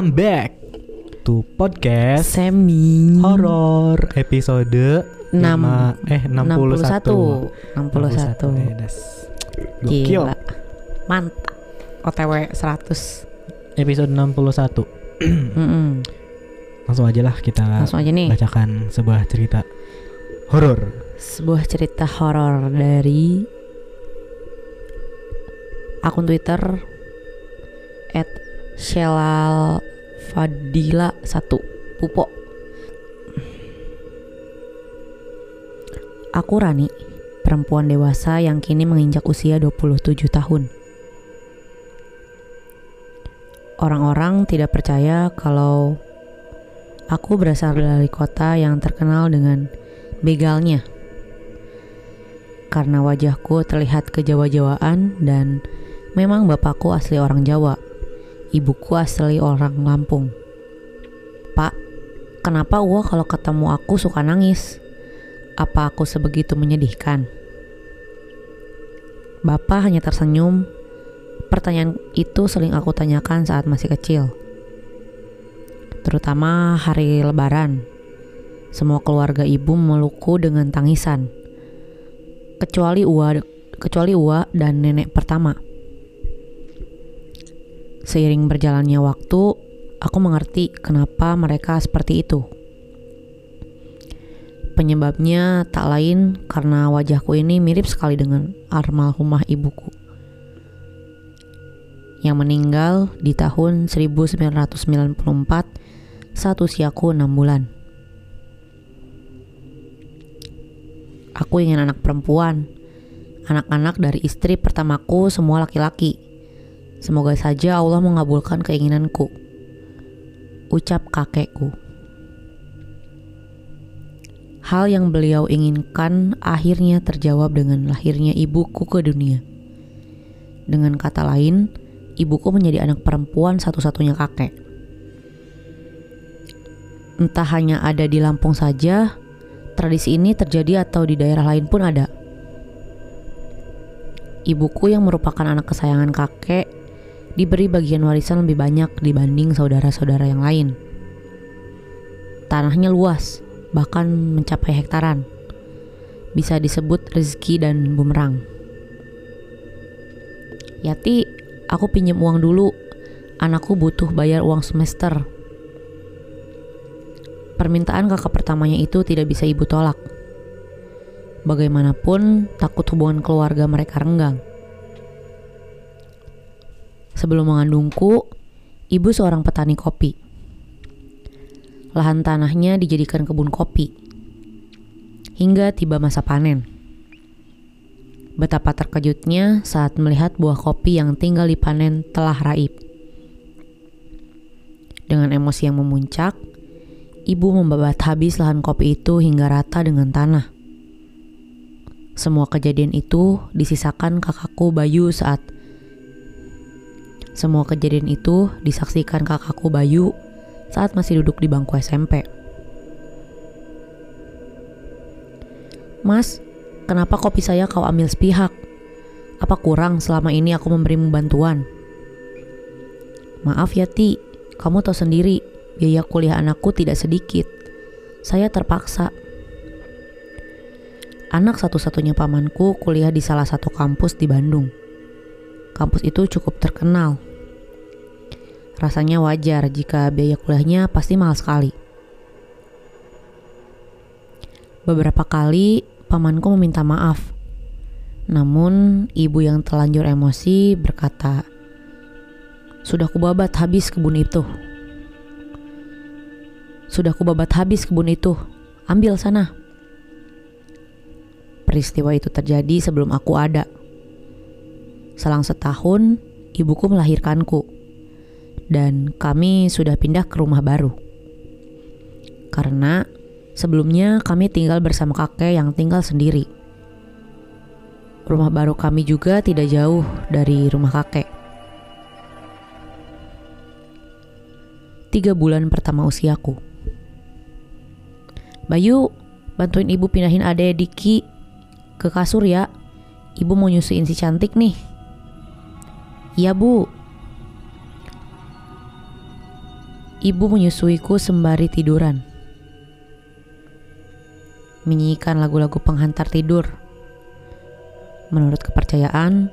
Welcome back to podcast Semi horor episode Enam- lima- eh 61. 61 Eh, das. Gokil. Gila Mantap OTW 100 Episode 61. Mm-mm. Langsung aja lah kita Langsung aja nih bacakan sebuah cerita horor. Sebuah cerita horor dari Akun Twitter At Shelal Fadila 1 Pupo Aku Rani Perempuan dewasa yang kini menginjak usia 27 tahun Orang-orang tidak percaya kalau aku berasal dari kota yang terkenal dengan begalnya. Karena wajahku terlihat kejawa-jawaan dan memang bapakku asli orang Jawa. Ibuku asli orang Lampung. Pak, kenapa gua kalau ketemu aku suka nangis? Apa aku sebegitu menyedihkan? Bapak hanya tersenyum Pertanyaan itu sering aku tanyakan saat masih kecil. Terutama hari lebaran. Semua keluarga ibu memelukku dengan tangisan. Kecuali Uwa, kecuali Uwa dan nenek pertama. Seiring berjalannya waktu, aku mengerti kenapa mereka seperti itu. Penyebabnya tak lain karena wajahku ini mirip sekali dengan almarhumah ibuku yang meninggal di tahun 1994 saat usiaku 6 bulan. Aku ingin anak perempuan. Anak-anak dari istri pertamaku semua laki-laki. Semoga saja Allah mengabulkan keinginanku. Ucap kakekku. Hal yang beliau inginkan akhirnya terjawab dengan lahirnya ibuku ke dunia. Dengan kata lain, ibuku menjadi anak perempuan satu-satunya kakek. Entah hanya ada di Lampung saja, tradisi ini terjadi atau di daerah lain pun ada. Ibuku yang merupakan anak kesayangan kakek diberi bagian warisan lebih banyak dibanding saudara-saudara yang lain. Tanahnya luas, bahkan mencapai hektaran. Bisa disebut rezeki dan bumerang. Yati, aku pinjam uang dulu. Anakku butuh bayar uang semester. Permintaan kakak pertamanya itu tidak bisa ibu tolak. Bagaimanapun, takut hubungan keluarga mereka renggang. Sebelum mengandungku, ibu seorang petani kopi. Lahan tanahnya dijadikan kebun kopi. Hingga tiba masa panen. Betapa terkejutnya saat melihat buah kopi yang tinggal dipanen telah raib. Dengan emosi yang memuncak, ibu membabat habis lahan kopi itu hingga rata dengan tanah. Semua kejadian itu disisakan kakakku Bayu saat semua kejadian itu disaksikan kakakku Bayu saat masih duduk di bangku SMP. Mas, kenapa kopi saya kau ambil sepihak? Apa kurang selama ini aku memberimu bantuan? Maaf ya Ti, kamu tahu sendiri biaya kuliah anakku tidak sedikit. Saya terpaksa. Anak satu-satunya pamanku kuliah di salah satu kampus di Bandung. Kampus itu cukup terkenal. Rasanya wajar jika biaya kuliahnya pasti mahal sekali. Beberapa kali pamanku meminta maaf. Namun ibu yang telanjur emosi berkata, "Sudah kubabat habis kebun itu. Sudah kubabat habis kebun itu. Ambil sana." Peristiwa itu terjadi sebelum aku ada. Selang setahun, ibuku melahirkanku. Dan kami sudah pindah ke rumah baru. Karena Sebelumnya kami tinggal bersama kakek yang tinggal sendiri. Rumah baru kami juga tidak jauh dari rumah kakek. Tiga bulan pertama usiaku. Bayu, bantuin ibu pindahin ade Diki ke kasur ya. Ibu mau nyusuin si cantik nih. Iya bu. Ibu menyusuiku sembari tiduran. Menyanyikan lagu-lagu penghantar tidur. Menurut kepercayaan,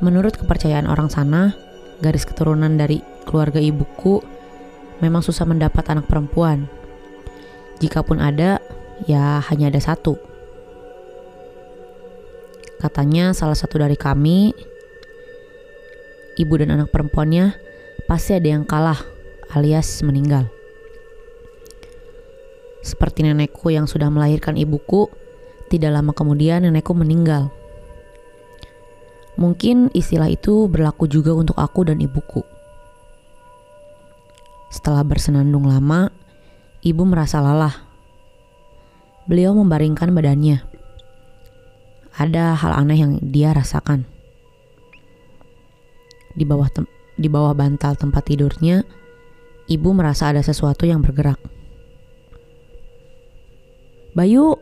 menurut kepercayaan orang sana, garis keturunan dari keluarga ibuku memang susah mendapat anak perempuan. Jikapun ada, ya hanya ada satu. Katanya salah satu dari kami, ibu dan anak perempuannya, pasti ada yang kalah alias meninggal. Seperti nenekku yang sudah melahirkan ibuku, tidak lama kemudian nenekku meninggal. Mungkin istilah itu berlaku juga untuk aku dan ibuku. Setelah bersenandung lama, ibu merasa lelah. Beliau membaringkan badannya. Ada hal aneh yang dia rasakan. Di bawah di bawah bantal tempat tidurnya, ibu merasa ada sesuatu yang bergerak. Bayu,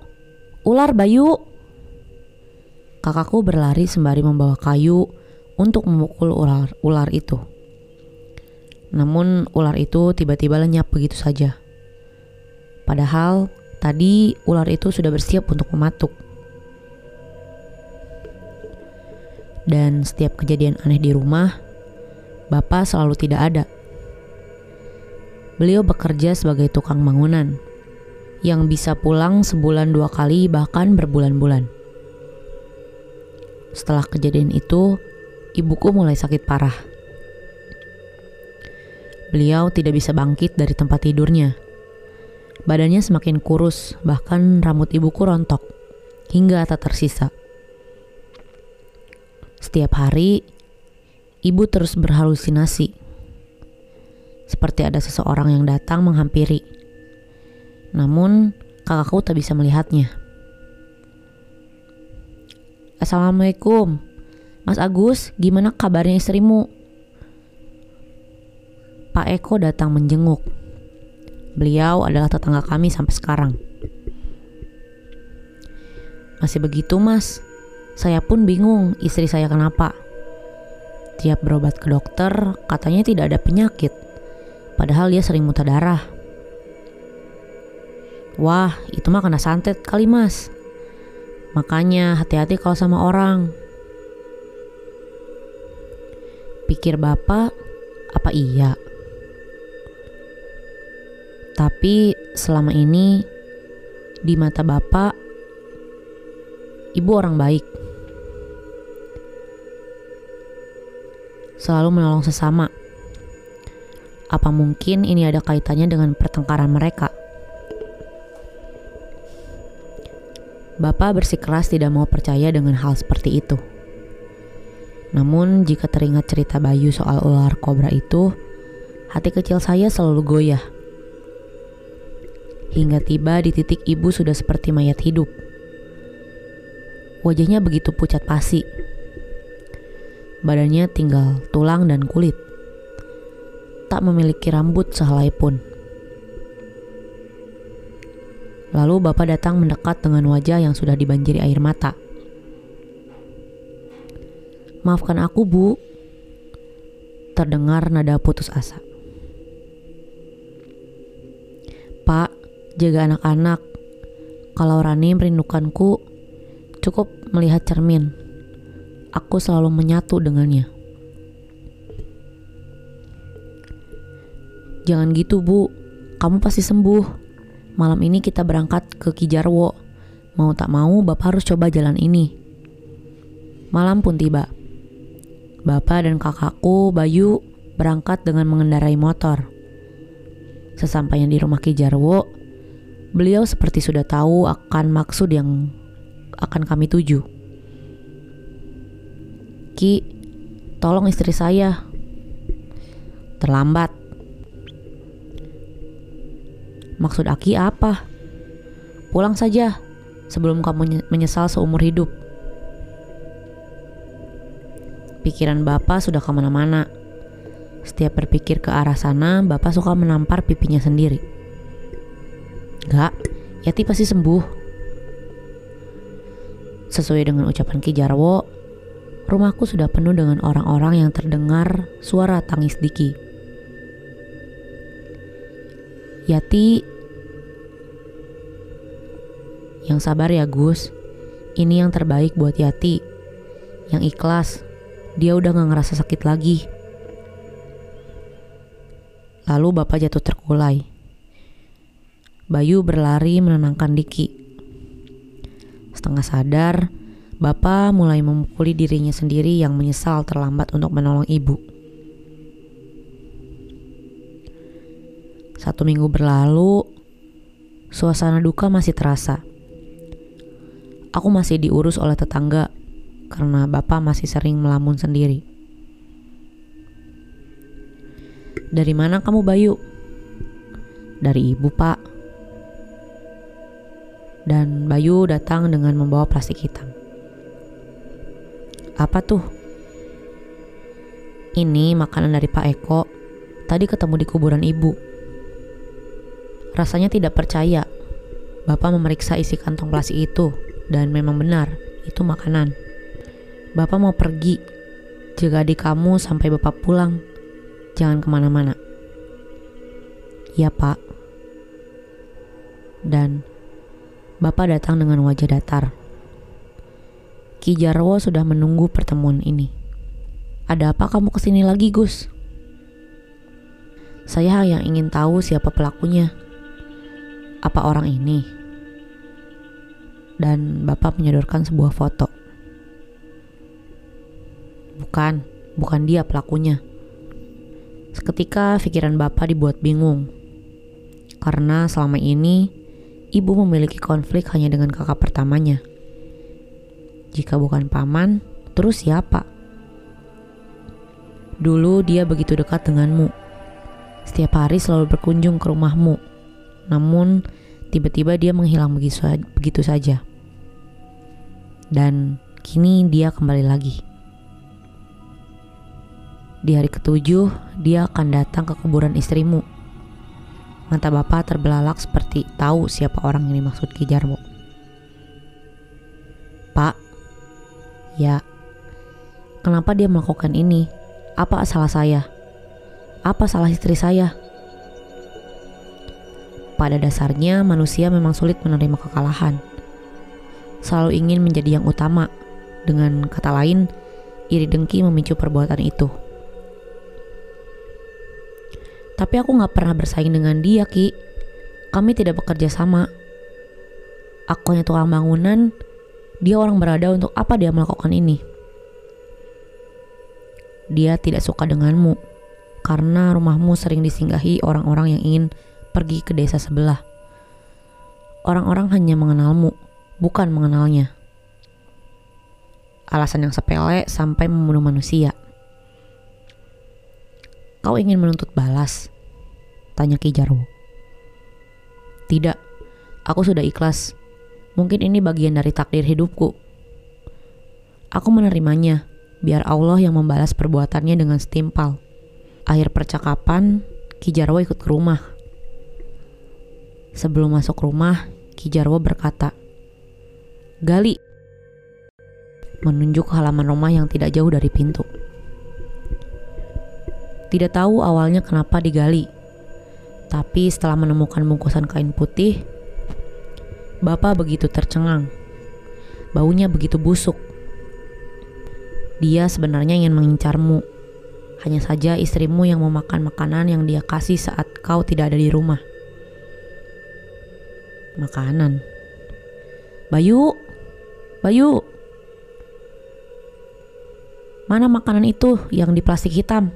ular Bayu, Kakakku berlari sembari membawa kayu untuk memukul ular, ular itu. Namun ular itu tiba-tiba lenyap begitu saja. Padahal tadi ular itu sudah bersiap untuk mematuk. Dan setiap kejadian aneh di rumah, Bapak selalu tidak ada. Beliau bekerja sebagai tukang bangunan yang bisa pulang sebulan dua kali bahkan berbulan-bulan. Setelah kejadian itu, ibuku mulai sakit parah. Beliau tidak bisa bangkit dari tempat tidurnya. Badannya semakin kurus, bahkan rambut ibuku rontok hingga tak tersisa. Setiap hari, ibu terus berhalusinasi. Seperti ada seseorang yang datang menghampiri. Namun, kakakku tak bisa melihatnya. Assalamualaikum. Mas Agus, gimana kabarnya istrimu? Pak Eko datang menjenguk. Beliau adalah tetangga kami sampai sekarang. Masih begitu, Mas. Saya pun bingung istri saya kenapa. Tiap berobat ke dokter, katanya tidak ada penyakit. Padahal dia sering muntah darah. Wah, itu mah kena santet kali, Mas. Makanya hati-hati kalau sama orang. Pikir bapak, apa iya? Tapi selama ini di mata bapak, ibu orang baik. Selalu menolong sesama. Apa mungkin ini ada kaitannya dengan pertengkaran mereka? Bapak bersikeras tidak mau percaya dengan hal seperti itu. Namun, jika teringat cerita Bayu soal ular kobra itu, hati kecil saya selalu goyah. Hingga tiba di titik ibu sudah seperti mayat hidup. Wajahnya begitu pucat pasi. Badannya tinggal tulang dan kulit. Tak memiliki rambut sehelai pun. Lalu bapak datang mendekat dengan wajah yang sudah dibanjiri air mata. Maafkan aku, Bu. Terdengar nada putus asa. Pak, jaga anak-anak. Kalau Rani merindukanku, cukup melihat cermin. Aku selalu menyatu dengannya. Jangan gitu, Bu. Kamu pasti sembuh. Malam ini kita berangkat ke Kijarwo. Mau tak mau, Bapak harus coba jalan ini. Malam pun tiba. Bapak dan kakakku, Bayu, berangkat dengan mengendarai motor. Sesampainya di rumah Kijarwo, beliau seperti sudah tahu akan maksud yang akan kami tuju. Ki, tolong istri saya. Terlambat. Maksud Aki apa? Pulang saja sebelum kamu menyesal seumur hidup. Pikiran Bapak sudah ke mana-mana. Setiap berpikir ke arah sana, Bapak suka menampar pipinya sendiri. Gak, Yati pasti sembuh. Sesuai dengan ucapan Ki Jarwo, rumahku sudah penuh dengan orang-orang yang terdengar suara tangis Diki. Yati Yang sabar ya Gus. Ini yang terbaik buat Yati. Yang ikhlas Dia udah gak ngerasa sakit lagi. Lalu bapak jatuh terkulai. Bayu berlari menenangkan Diki. Setengah sadar Bapak mulai memukuli dirinya sendiri yang menyesal terlambat untuk menolong ibu. Satu minggu berlalu, suasana duka masih terasa. Aku masih diurus oleh tetangga karena bapak masih sering melamun sendiri. Dari mana kamu Bayu? Dari ibu pak. Dan Bayu datang dengan membawa plastik hitam. Apa tuh? Ini makanan dari Pak Eko. Tadi ketemu di kuburan ibu. Rasanya tidak percaya. Bapak memeriksa isi kantong plastik itu dan memang benar, itu makanan. Bapak mau pergi. Jaga adik kamu sampai bapak pulang. Jangan ke mana-mana. Ya pak. Dan bapak datang dengan wajah datar. Ki Jarwo sudah menunggu pertemuan ini. Ada apa kamu ke sini lagi, Gus? Saya yang ingin tahu siapa pelakunya. Apa orang ini? Dan Bapak menyodorkan sebuah foto. Bukan, bukan dia pelakunya. Seketika pikiran Bapak dibuat bingung. Karena selama ini ibu memiliki konflik hanya dengan kakak pertamanya. Jika bukan paman, terus siapa? Dulu dia begitu dekat denganmu. Setiap hari selalu berkunjung ke rumahmu. Namun, tiba-tiba dia menghilang begitu saja. Dan kini dia kembali lagi. Di hari ketujuh, dia akan datang ke kuburan istrimu. Mata bapak terbelalak seperti tahu siapa orang yang dimaksud Ki Jarwo. Pak, Ya, kenapa dia melakukan ini? Apa salah saya? Apa salah istri saya? Pada dasarnya, manusia memang sulit menerima kekalahan. Selalu ingin menjadi yang utama. Dengan kata lain, iri dengki memicu perbuatan itu. Tapi aku gak pernah bersaing dengan dia, Ki. Kami tidak bekerja sama. Aku hanya tukang bangunan, dia orang berada untuk apa dia melakukan ini? Dia tidak suka denganmu karena rumahmu sering disinggahi orang-orang yang ingin pergi ke desa sebelah. Orang-orang hanya mengenalmu, bukan mengenalnya. Alasan yang sepele sampai membunuh manusia. Kau ingin menuntut balas? Tanya Ki Jarwo. Tidak, aku sudah ikhlas Mungkin ini bagian dari takdir hidupku. Aku menerimanya, biar Allah yang membalas perbuatannya dengan setimpal. Akhir percakapan, Ki Jarwo ikut ke rumah. Sebelum masuk rumah, Ki Jarwo berkata, Gali, menunjuk halaman rumah yang tidak jauh dari pintu. Tidak tahu awalnya kenapa digali, tapi setelah menemukan bungkusan kain putih, Bapak begitu tercengang. Baunya begitu busuk. Dia sebenarnya ingin mengincarmu. Hanya saja istrimu yang memakan makanan yang dia kasih saat kau tidak ada di rumah. Makanan. Bayu, Bayu. Mana makanan itu yang di plastik hitam?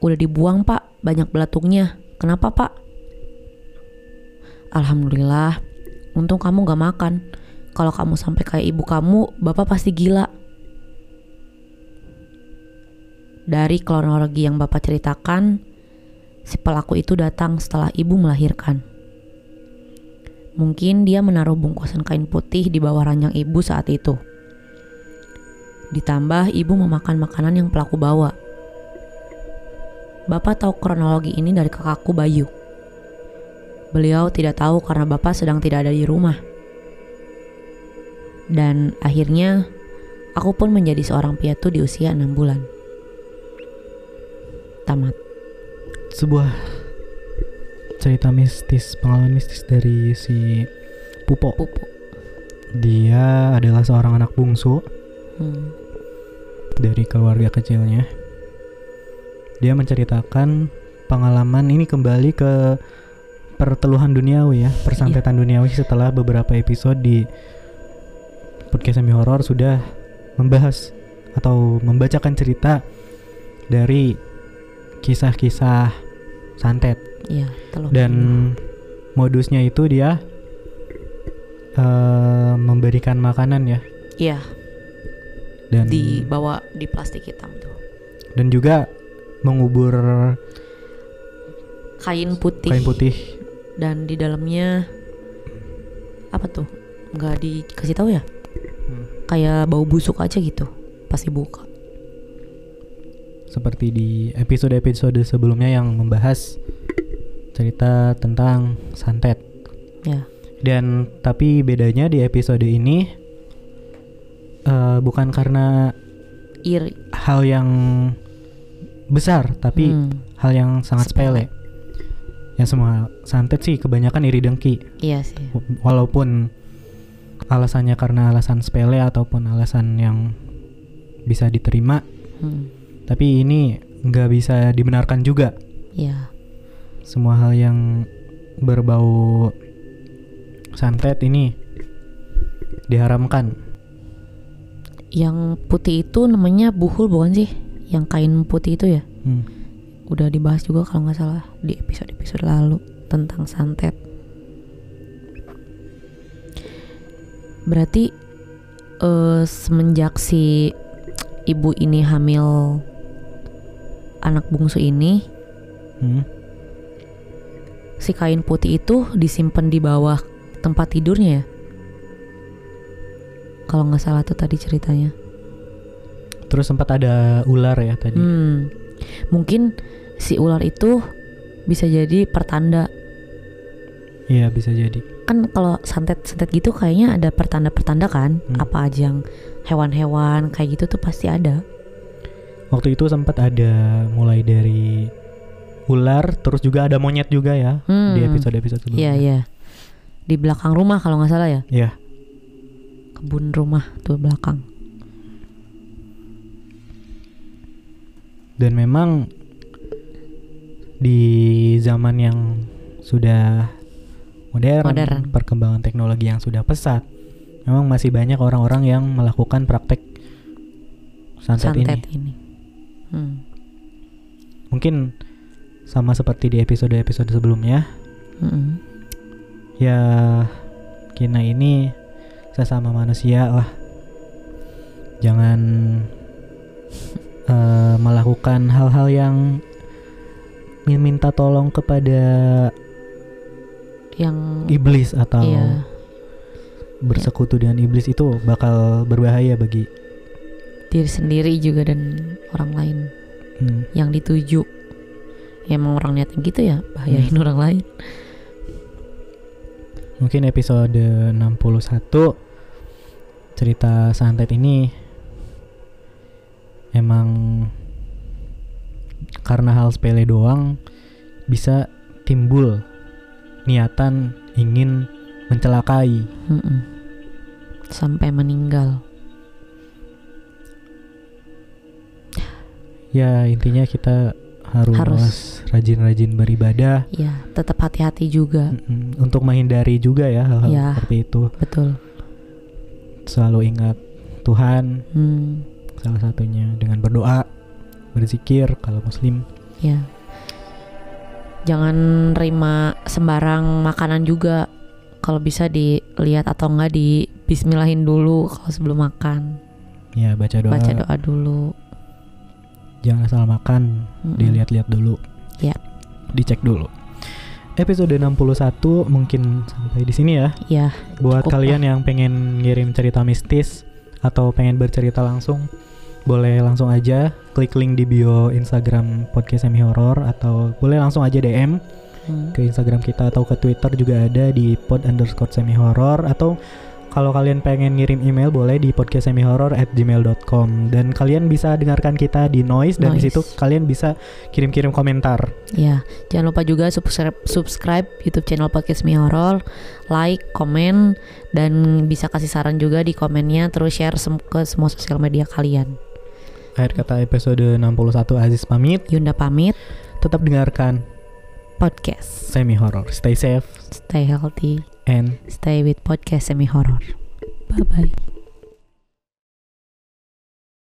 Udah dibuang pak, banyak belatungnya. Kenapa pak? Alhamdulillah, untung kamu gak makan. Kalau kamu sampai kayak ibu kamu, bapak pasti gila. Dari kronologi yang bapak ceritakan, si pelaku itu datang setelah ibu melahirkan. Mungkin dia menaruh bungkusan kain putih di bawah ranjang ibu saat itu. Ditambah ibu memakan makanan yang pelaku bawa. Bapak tahu kronologi ini dari kakakku Bayu. Beliau tidak tahu karena bapak sedang tidak ada di rumah. Dan akhirnya aku pun menjadi seorang piatu di usia enam bulan. Tamat. Sebuah cerita mistis, pengalaman mistis dari si Pupo. Pupu. Dia adalah seorang anak bungsu Hmm. dari keluarga kecilnya. Dia menceritakan pengalaman ini kembali ke perteluhan duniawi ya, persantetan duniawi setelah beberapa episode di podcast semi horor sudah membahas atau membacakan cerita dari kisah-kisah santet Iya, teluh. dan modusnya itu dia eh, memberikan makanan ya Iya, dan dibawa di plastik hitam tuh. dan juga mengubur Kain putih. kain putih Dan di dalamnya apa tuh? Nggak dikasih tahu ya? Kayak bau busuk aja gitu. Pas dibuka. seperti di episode-episode sebelumnya yang membahas cerita tentang santet. Ya. Dan tapi bedanya di episode ini eh, bukan karena Iri. hal yang besar, tapi Hmm, hal yang sangat sepele. Yang semua santet sih kebanyakan iri dengki, Iya sih. Walaupun alasannya karena alasan sepele ataupun alasan yang bisa diterima, Hmm, tapi ini nggak bisa dibenarkan juga. Iya. semua hal yang berbau santet ini diharamkan. Yang putih itu namanya buhul bukan sih? Yang kain putih itu ya? Hmm. Udah dibahas juga kalau nggak salah di episode-episode lalu tentang santet. Berarti eh, semenjak si ibu ini hamil anak bungsu ini, Hmm. si kain putih itu disimpan di bawah tempat tidurnya ya? Kalau nggak salah tuh tadi ceritanya. Terus sempat ada ular ya tadi. Hmm, mungkin si ular itu bisa jadi pertanda. Iya bisa jadi. Kan kalau santet-santet gitu kayaknya ada pertanda-pertanda kan? Hmm. Apa aja yang hewan-hewan kayak gitu tuh pasti ada. Waktu itu sempat ada mulai dari ular, terus juga ada monyet juga ya Hmm. di episode-episode sebelumnya. Iya iya. Di belakang rumah kalau nggak salah ya, Iya. kebun rumah tuh belakang. Dan memang di zaman yang sudah modern, Modern. perkembangan teknologi yang sudah pesat, memang masih banyak orang-orang yang melakukan praktek santet, ini. Santet ini. Hmm. Mungkin sama seperti di episode-episode sebelumnya, Mm-mm. ya kita ini sesama manusia lah. Jangan eh, melakukan hal-hal yang meminta tolong kepada Yang iblis atau iya bersekutu dengan iblis itu bakal berbahaya bagi diri sendiri juga dan orang lain hmm, yang dituju. Ya emang orang niatnya gitu ya, bahayain Hmm. orang lain. mungkin episode 61 cerita santet ini emang karena hal sepele doang bisa timbul niatan ingin mencelakai Mm-mm. Sampai meninggal. ya intinya kita harus, Harus. rajin-rajin beribadah Ya, tetap hati-hati juga. mm, untuk menghindari juga ya hal-hal Ya. seperti itu Betul. selalu ingat Tuhan Hmm, salah satunya dengan berdoa berzikir kalau muslim ya. Jangan terima sembarang makanan juga. Kalau bisa dilihat atau enggak di bismillahin dulu kalau sebelum makan. ya baca doa, Baca doa dulu. jangan asal makan Mm-mm. dilihat-lihat dulu Ya. dicek dulu episode 61 mungkin sampai di sini ya Ya, buat kalian yang pengen ngirim cerita mistis atau pengen bercerita langsung boleh langsung aja klik link di bio Instagram podcast semi horror atau boleh langsung aja DM hmm, ke Instagram kita atau ke Twitter juga ada di pod underscore semi horror atau kalau kalian pengen ngirim email boleh di podcastsemihorror@gmail.com dan kalian bisa dengarkan kita di Noise dan di Noise. situ kalian bisa kirim-kirim komentar. Ya, jangan lupa juga subscribe subscribe YouTube channel Podcast Mi Horror, like, komen dan bisa kasih saran juga di komennya terus share sem- ke semua sosial media kalian. Akhir kata episode 61 Aziz pamit. Yunda pamit, Tetap dengarkan podcast. semi horror. Stay safe Stay healthy, and stay with podcast semi horror. Bye bye.